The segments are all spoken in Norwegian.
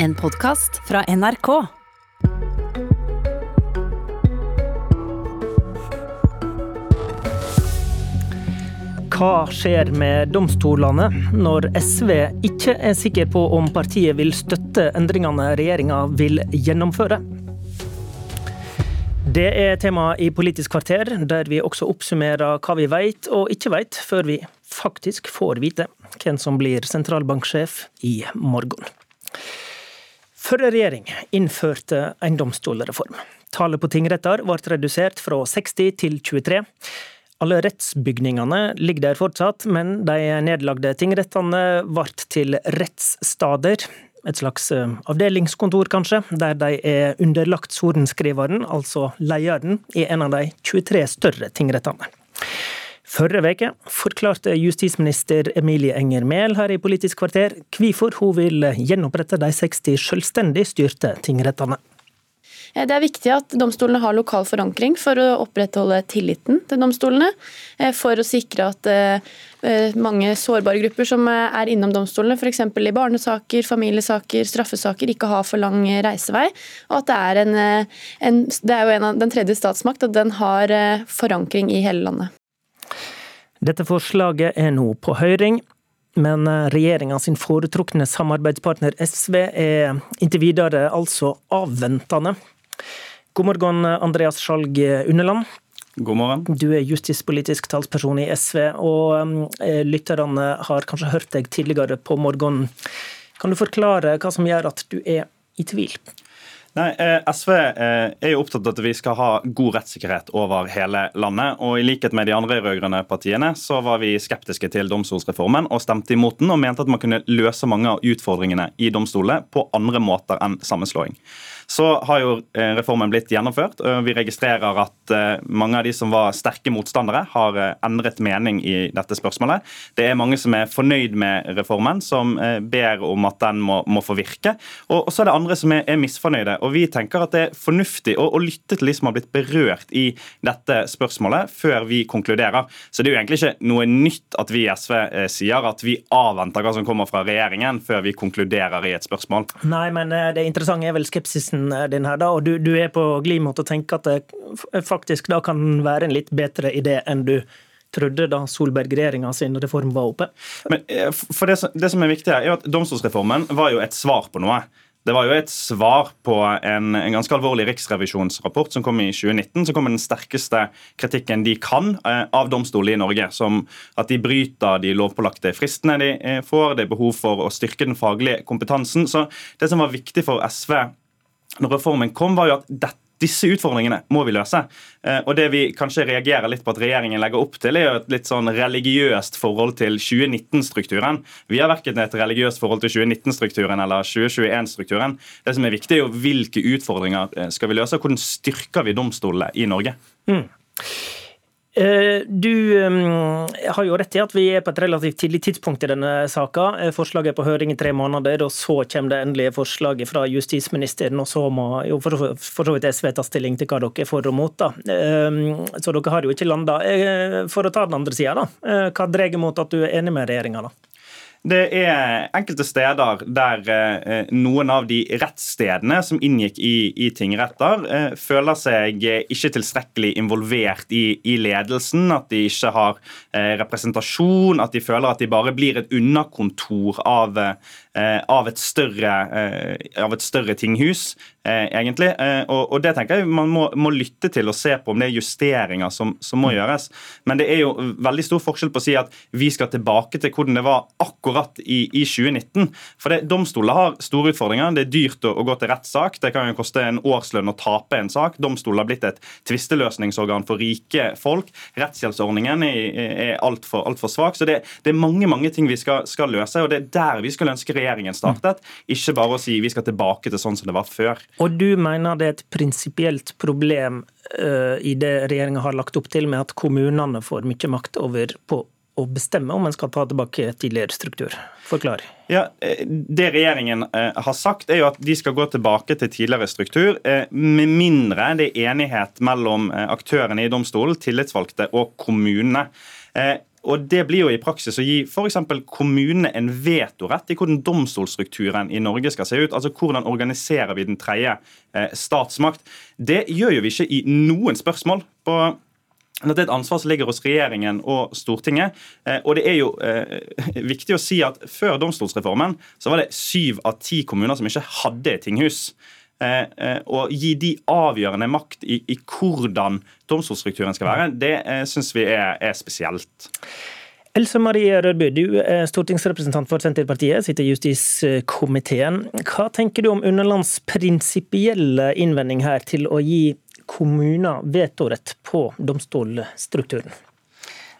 En podkast fra NRK. Hva skjer med domstolene når SV ikke er sikker på om partiet vil støtte endringene regjeringa vil gjennomføre? Det er tema i Politisk kvarter, der vi også oppsummerer hva vi vet og ikke vet, før vi faktisk får vite hvem som blir sentralbanksjef i morgen. Forrige regjering innførte en domstolreform. Tallet på tingretter ble redusert fra 60 til 23. Alle rettsbygningene ligger der fortsatt, men de nedlagde tingrettene ble til rettsstader. Et slags eh, avdelingskontor, kanskje, der de er underlagt sorenskriveren, altså lederen, i en av de 23 større tingrettene. Forrige uke forklarte justisminister Emilie Enger Mehl her i Politisk kvarter hvorfor hun vil gjenopprette de 60 selvstendig styrte tingrettene. Eh, det er viktig at domstolene har lokal forankring for å opprettholde tilliten til domstolene. Eh, for å sikre at eh, mange sårbare grupper som er innom domstolene, f.eks. i barnesaker, familiesaker, straffesaker, ikke har for lang reisevei. Og at det er, en, en, det er jo en av den tredje statsmakt, at den har forankring i hele landet. Dette forslaget er nå på høring. Men regjeringa sin foretrukne samarbeidspartner SV er inntil videre altså avventende. God morgen, Andreas Skjalg Underland. God morgen. Du er justispolitisk talsperson i SV, og eh, lytterne har kanskje hørt deg tidligere på morgenen. Kan du forklare hva som gjør at du er i tvil? Nei, eh, SV eh, er jo opptatt av at vi skal ha god rettssikkerhet over hele landet. og I likhet med de andre rød-grønne partiene så var vi skeptiske til domstolsreformen og stemte imot den og mente at man kunne løse mange av utfordringene i domstolene på andre måter enn sammenslåing. Så har jo eh, reformen blitt gjennomført. og Vi registrerer at eh, mange av de som var sterke motstandere, har eh, endret mening i dette spørsmålet. Det er mange som er fornøyd med reformen, som ber om at den må, må få virke. Og, så er det andre som er, er, misfornøyde. og Vi tenker at det er fornuftig å, å, lytte til de som har blitt berørt i dette spørsmålet, før vi konkluderer. Så det er jo egentlig ikke noe nytt at vi i SV sier at vi avventer hva som kommer fra regjeringen, før vi konkluderer i et spørsmål. Nei, men det interessante er vel skepsisen teksten din her, da, og du, du er på glid mot å tenke at det faktisk da kan være en litt bedre idé enn du trodde da Solberg-regjeringa sin reform var oppe? Men eh, for det, det som er viktig her, er at Domstolsreformen var jo et svar på noe. Det var jo et svar på en, en, ganske alvorlig riksrevisjonsrapport som kom i 2019. som kom med den sterkeste kritikken de kan eh, av domstolene i Norge. Som at de bryter de lovpålagte fristene de eh, får. Det er behov for å styrke den faglige kompetansen. Så det som var viktig for SV når reformen kom, var jo at dette disse utfordringene må vi løse. Eh, og Det vi kanskje reagerer litt på at regjeringen legger opp til, er jo et litt sånn religiøst forhold til 2019-strukturen. Vi har verken et religiøst forhold til 2019-strukturen eller 2021-strukturen. Det som er viktig, er jo hvilke utfordringer eh, skal vi løse, og hvordan styrker vi domstolene i Norge. Mm. Eh, du har jo rett i at vi er på et relativt tidlig tidspunkt i denne saka. Eh, forslaget er på høring i tre måneder, og så kommer det endelige forslaget fra justisministeren. Og så må jo for, så vidt SV ta stilling til hva dere er for og mot. da. Så dere har jo ikke landa. For å ta den andre sida, da. Hva dreier mot at du er enig med regjeringa, da? Det er enkelte steder der eh, noen av de rettsstedene som inngikk i, i tingretter, eh, føler seg ikke tilstrekkelig involvert i, i, ledelsen. At de ikke har eh, representasjon, at de føler at de bare blir et underkontor av, av, et, større, eh, av et større tinghus. Eh, egentlig. Eh, og, og, det tenker jeg Man må, må, lytte til og se på om det er justeringer som, som, må gjøres. Men det er jo veldig stor forskjell på å si at vi skal tilbake til hvordan det var akkurat i, i 2019. For det, Domstoler har store utfordringer. Det er dyrt å, å gå til rettssak. Det kan jo koste en årslønn å tape en sak. Domstoler har blitt et tvisteløsningsorgan for rike folk. Rettshjelpsordningen er, er altfor alt svak. Så det, det, er mange mange ting vi skal, skal løse, og det er der vi skulle ønske regjeringen startet. Ikke bare å si vi skal tilbake til sånn som det var før. Og du mener det er et prinsipielt problem uh, i det regjeringa har lagt opp til, med at kommunene får mye makt over på å bestemme om en skal ta tilbake tidligere struktur? Forklar. Ja, eh, Det regjeringen uh, har sagt, er jo at de skal gå tilbake til tidligere struktur, med mindre det er enighet mellom aktørene i domstolen, tillitsvalgte og kommunene. Og Det blir jo i praksis å gi f.eks. kommunene en vetorett i hvordan domstolstrukturen i Norge skal se ut. altså Hvordan organiserer vi den tredje eh, statsmakt. Det gjør jo vi ikke i noen spørsmål. på det er et ansvar som ligger hos regjeringen og Stortinget. Eh, og det er jo eh, viktig å si at Før domstolsreformen så var det syv av ti kommuner som ikke hadde tinghus. Eh, eh, å gi de avgjørende makt i, i hvordan domstolstrukturen skal være, det eh, syns vi er, er spesielt. Else Marie Rødby, du er stortingsrepresentant for Senterpartiet, sitter i justiskomiteen. Hva tenker du om Underlands prinsipielle innvending her til å gi kommuner vetorett på domstolstrukturen?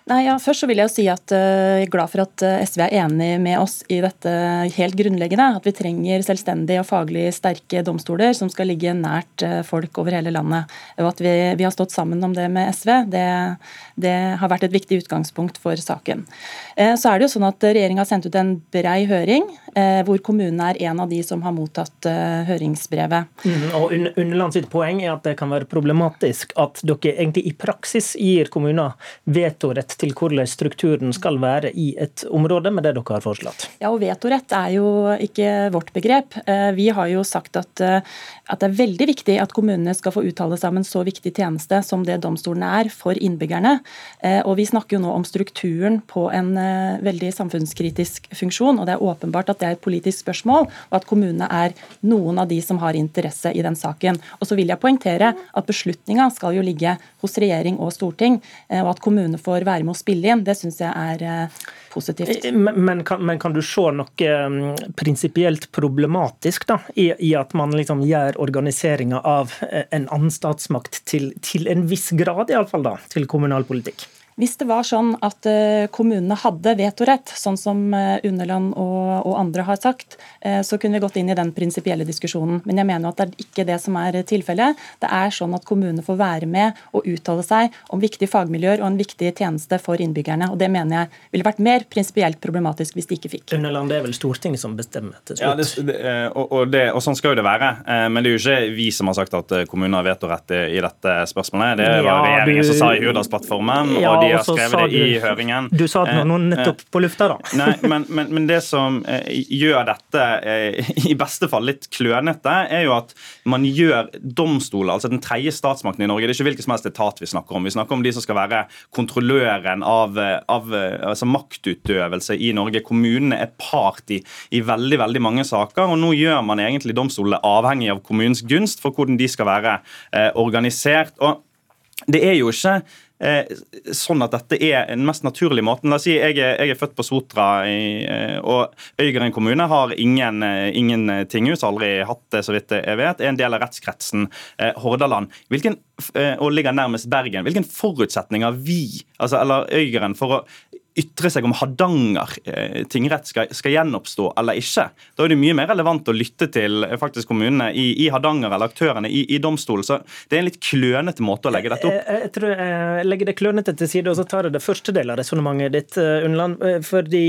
Nei, ja, først så vil jeg jo si at uh, jeg er glad for at uh, SV er enig med oss i dette helt grunnleggende. At vi trenger selvstendige og faglig sterke domstoler som skal ligge nært uh, folk over hele landet. Og at vi, vi, har stått sammen om det med SV, det, det har vært et viktig utgangspunkt for saken. så er det jo sånn at Regjeringa har sendt ut en brei høring, hvor kommunene er en av de som har mottatt høringsbrevet. Mm, og Underland sitt poeng er at det kan være problematisk at dere egentlig i praksis gir kommuner vetorett til hvordan strukturen skal være i et område med det dere har foreslått? Ja, og Vetorett er jo ikke vårt begrep. Eh, vi har jo sagt at, eh, at, det er veldig viktig at kommunene skal få uttale seg om en så viktig tjeneste som det domstolene er for innbyggerne. Eh, og Vi snakker jo nå om strukturen på en veldig samfunnskritisk funksjon. og Det er åpenbart at det er et politisk spørsmål, og at kommunene er noen av de som har interesse i den saken. Og så vil jeg poengtere at Beslutninga skal jo ligge hos regjering og storting, og at kommunene får være med å spille inn. Det syns jeg er eh, positivt. Eh, men, kan, men, kan, du se noe mm, prinsipielt problematisk da, i, i, at man liksom gjør organiseringa av eh, en annen statsmakt til, til en viss grad, iallfall, til kommunalpolitikk? Hvis det var sånn at eh, kommunene hadde vetorett, sånn som eh, Underland og, og, andre har sagt, eh, så kunne vi gått inn i den prinsipielle diskusjonen. Men jeg mener at det er ikke det som er tilfellet. Det er sånn at kommunene får være med og uttale seg om viktige fagmiljøer og en viktig tjeneste for innbyggerne. og Det mener jeg ville vært mer prinsipielt problematisk hvis de ikke fikk. Underland, det er vel Stortinget som bestemmer til slutt? Ja, det, det, og, og, det, og, sånn skal jo det være. Men det er jo ikke vi som har sagt at kommuner har vetorett i dette spørsmålet. Det var ja, regjeringen som sa i Hurdalsplattformen. Ja, og de har skrevet det i høringen. Du sa det nå eh, nettopp på lufta, da. Nei, men, men, men det som eh, gjør dette eh, i beste fall litt klønete, er jo at man gjør domstoler, altså den tredje statsmakten i Norge, det er ikke hvilken som helst etat vi snakker om. Vi snakker om de som skal være kontrolløren av, av altså maktutøvelse i Norge. Kommunene er part i, i veldig, veldig mange saker, og nå gjør man egentlig domstolene avhengig av kommunens gunst for hvordan de skal være eh, organisert. og det er jo ikke Eh, sånn at dette er den mest naturlige måten. La oss si jeg er, jeg er født på Sotra, i, eh, og Øygarden kommune har ingen, eh, ingen tinghus, aldri hatt det, så vidt jeg vet. Er en del av rettskretsen eh, Hordaland. Hvilken, og ligger nærmest Bergen. Hvilke forutsetninger vi, altså, eller Øygarden, for å ytre seg om Hardanger eh, tingrett skal, skal, gjenoppstå eller ikke. Da er det mye mer relevant å lytte til eh, faktisk kommunene i, i Hardanger eller aktørene i, i domstolen. Så det er en litt klønete måte å legge dette opp. Jeg, jeg tror jeg legger det klønete til side, og så tar jeg det første delen av resonnementet ditt, eh, Unnland. Fordi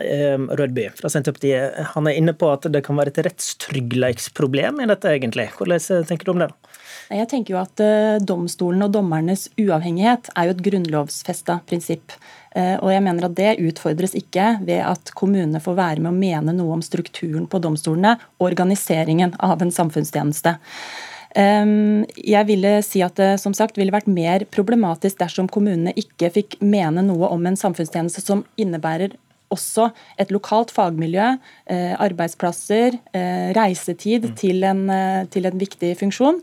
Rødby fra Senterpartiet han er inne på at det kan være et rettstryggleiksproblem i dette, egentlig. Hvordan tenker du om det? Jeg tenker jo at Domstolen og dommernes uavhengighet er jo et grunnlovfesta prinsipp. Eh, og jeg mener at Det utfordres ikke ved at kommunene får være med å mene noe om strukturen på domstolene organiseringen av en samfunnstjeneste. Jeg ville si at det som sagt ville vært mer problematisk dersom kommunene ikke fikk mene noe om en samfunnstjeneste som innebærer også et lokalt fagmiljø, eh, arbeidsplasser, eh, reisetid mm. til en, til en viktig funksjon.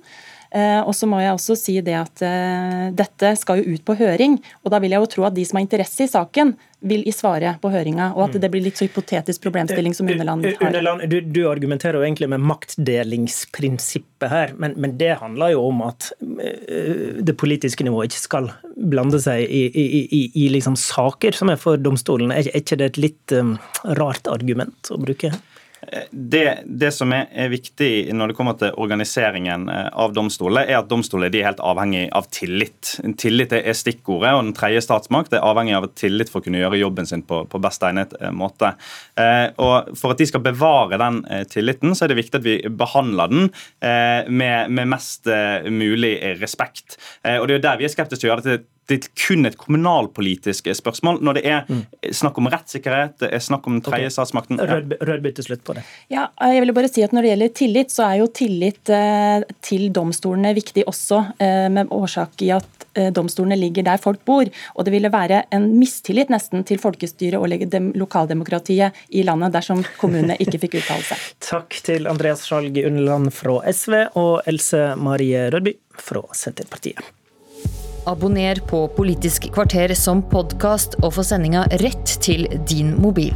Eh, og så må jeg også si det at eh, dette skal jo ut på høring, og da vil jeg jo tro at de som har interesse i saken, vil i svare på høringa, og at det blir litt så hypotetisk problemstilling som Underland har. Underland, du, du, argumenterer jo egentlig med maktdelingsprinsippet her, men, men, det handler jo om at eh, det politiske nivået ikke skal blande seg i, i, i, i liksom saker som er for domstolen. Er ikke det et litt um, rart argument å bruke? Det, det, som er, er, viktig når det kommer til organiseringen eh, av domstolene, er at domstolene er helt avhengig av tillit. Tillit er stikkordet, og den tredje statsmakt er avhengig av tillit for å kunne gjøre jobben sin på, på best egnet eh, måte. Eh, og For at de skal bevare den tilliten, så er det viktig at vi behandler den med, med mest mulig respekt. Og Det er jo der vi er skeptiske til å gjøre det til det er kun et kommunalpolitisk spørsmål. Når det er mm. snakk om rettssikkerhet, det er snakk om den tredje okay. statsmakten ja. Rødby til slutt på det. Ja, jeg vil bare si at Når det gjelder tillit, så er jo tillit eh, til domstolene viktig også, eh, med årsak i at eh, domstolene ligger der folk bor. Og det ville være en mistillit nesten til folkestyret og lokaldemokratiet i landet dersom kommunene ikke fikk uttale seg. Takk til Andreas Skjalg Unneland fra SV og Else Marie Rødby fra Senterpartiet. Abonner på Politisk kvarter som podkast og få sendinga rett til din mobil.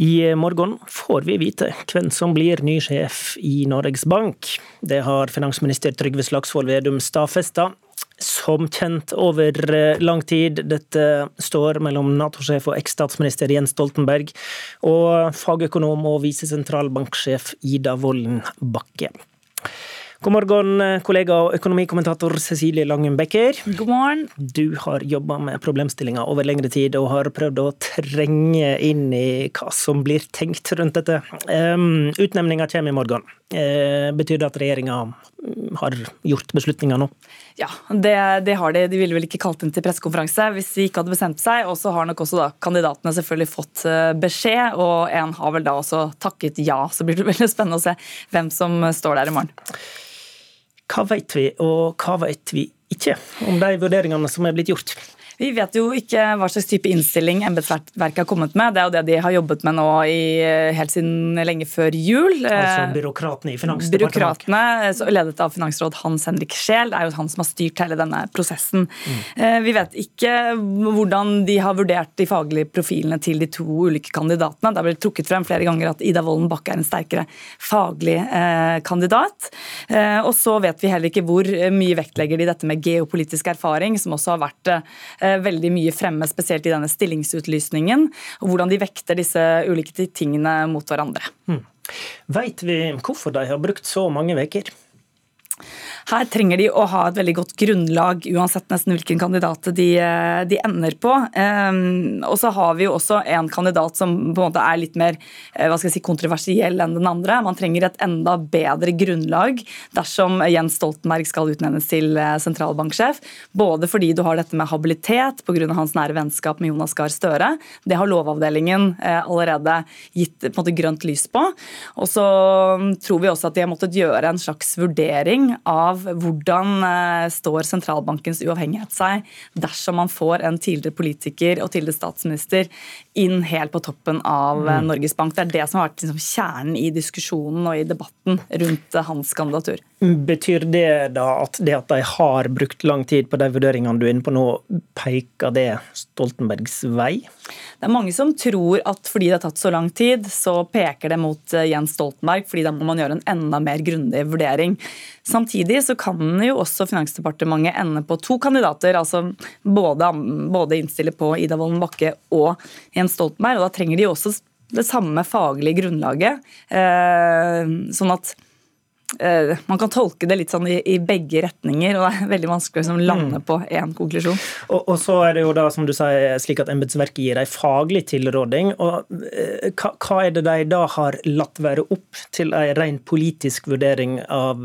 I morgen får vi vite hvem som blir ny sjef i Norges Bank. Det har finansminister Trygve Slagsvold Vedum stadfesta. Som kjent over eh, lang tid. Dette står mellom Nato-sjef og eks-statsminister Jens Stoltenberg og fagøkonom og visesentralbanksjef Ida Vollen Bakke. God morgen, kollega og økonomikommentator Cecilie Langum Becker. God morgen. Du har jobba med problemstillinga over lengre tid og har prøvd å trenge inn i hva som blir tenkt rundt dette. Um, Utnevninga kommer i morgen. Uh, betyr det at regjeringa har gjort beslutninger nå? Ja, det, det, har de. De ville vel ikke kalt inn til pressekonferanse hvis de ikke hadde bestemt seg. Og så har nok også da kandidatene selvfølgelig fått eh, beskjed, og en har vel da også takket ja. Så blir det veldig spennende å se hvem som står der i morgen. Hva vet vi, og hva vet vi ikke om de vurderingene som er blitt gjort? Vi vet jo ikke hva slags type innstilling embetsverket har kommet med. Det er jo det de har jobbet med nå i, helt siden lenge før jul. Altså byråkratene i Finansdepartementet? Byråkratene, ledet av finansråd Hans Henrik Scheel. Det er jo han som har styrt hele denne prosessen. Mm. Vi vet ikke hvordan de har vurdert de faglige profilene til de to ulike kandidatene. Det har blitt trukket frem flere ganger at Ida Wolden Bakke er en sterkere faglig eh, kandidat. Eh, og så vet vi heller ikke hvor mye vektlegger de dette med geopolitisk erfaring, som også har vært eh, Eh, veldig mye fremme, spesielt i denne stillingsutlysningen. og Hvordan de vekter disse ulike tingene mot hverandre. Mm. Veit vi hvorfor de har brukt så mange uker? Her trenger de å ha et veldig godt grunnlag, uansett nesten hvilken kandidat de, eh, de ender på. Um, og så har vi jo også en kandidat som på en måte er litt mer eh, hva skal jeg si, kontroversiell enn den andre. Man trenger et enda bedre grunnlag dersom Jens Stoltenberg skal utnevnes til eh, sentralbanksjef. Både fordi du har dette med habilitet pga. hans nære vennskap med Jonas Gahr Støre. Det har Lovavdelingen allerede gitt på en måte grønt lys på. Og så mm, tror vi også at de har måttet gjøre en slags vurdering av av hvordan eh, står sentralbankens uavhengighet seg dersom man får en tidligere politiker og tidligere statsminister inn helt på toppen av eh, mm. Norges Bank. Det er det som har vært liksom, kjernen i diskusjonen og i debatten rundt eh, hans kandidatur. Betyr det da at det at de har brukt lang tid på de vurderingene du er inne på nå, peker det Stoltenbergs vei? Det er mange som tror at fordi det har tatt så lang tid, så peker det mot Jens Stoltenberg, fordi da må man gjøre en enda mer grundig vurdering. Samtidig så kan jo også Finansdepartementet ende på to kandidater, altså både, både innstille på Ida Wolden Bakke og Jens Stoltenberg. og Da trenger de også det samme faglige grunnlaget. Eh, sånn at Eh, man kan tolke det litt sånn i, i, begge retninger, og det er veldig vanskelig å liksom, lande mm. på én konklusjon. Og, og, så er det jo da, som du sier, slik at embetsverket gir en faglig tilråding. og eh, hva, hva, er det de da har latt være opp til en ren politisk vurdering av,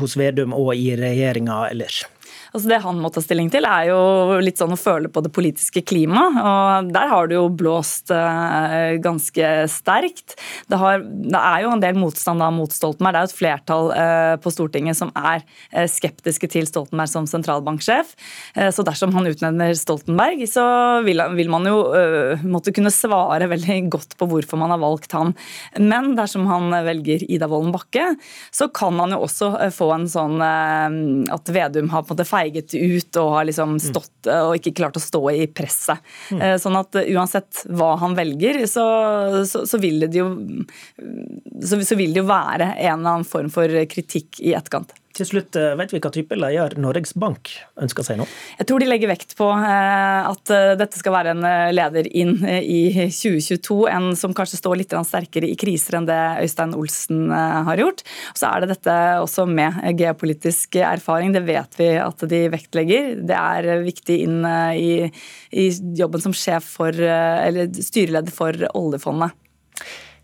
hos Vedum og i regjeringa ellers? Altså Det han må ta stilling til, er jo litt sånn å føle på det politiske klimaet. Og der har det jo blåst uh, ganske sterkt. Det, har, det, er jo en del motstand da mot Stoltenberg. Det er jo et flertall uh, på Stortinget som er uh, skeptiske til Stoltenberg som sentralbanksjef. Så dersom han utnevner Stoltenberg, så vil, vil man jo måtte kunne svare veldig godt på hvorfor man har valgt han. Men dersom han velger Ida Wolden Bakke, så kan han jo også få en sånn at Vedum har på en måte feil feiget ut og har liksom mm. stått eh, og ikke klart å stå i presset. Mm. Eh, sånn at eh, uansett hva han velger, så, så, så, vil det jo så, så vil det jo være en eller annen form for kritikk i etterkant. Til slutt, eh, vet vi hva type leder Norges Bank ønsker seg nå? Jeg tror de legger vekt på eh, at eh, dette skal være en leder inn i 2022. En som kanskje står litt sterkere i kriser enn det Øystein Olsen har gjort. Så er det dette også med geopolitisk erfaring. Det vet vi at de vektlegger. Det er viktig inn i, i jobben som sjef for, eller styreleder for oljefondet.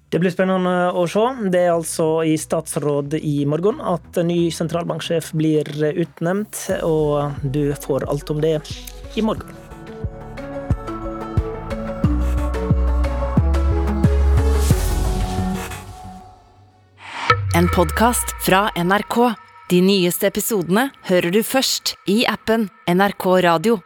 Det blir spennende å se. Det er altså i statsråd i morgen at ny sentralbanksjef blir utnevnt, og du får alt om det i morgen. En podkast fra NRK. De nyeste episodene hører du først i appen NRK Radio.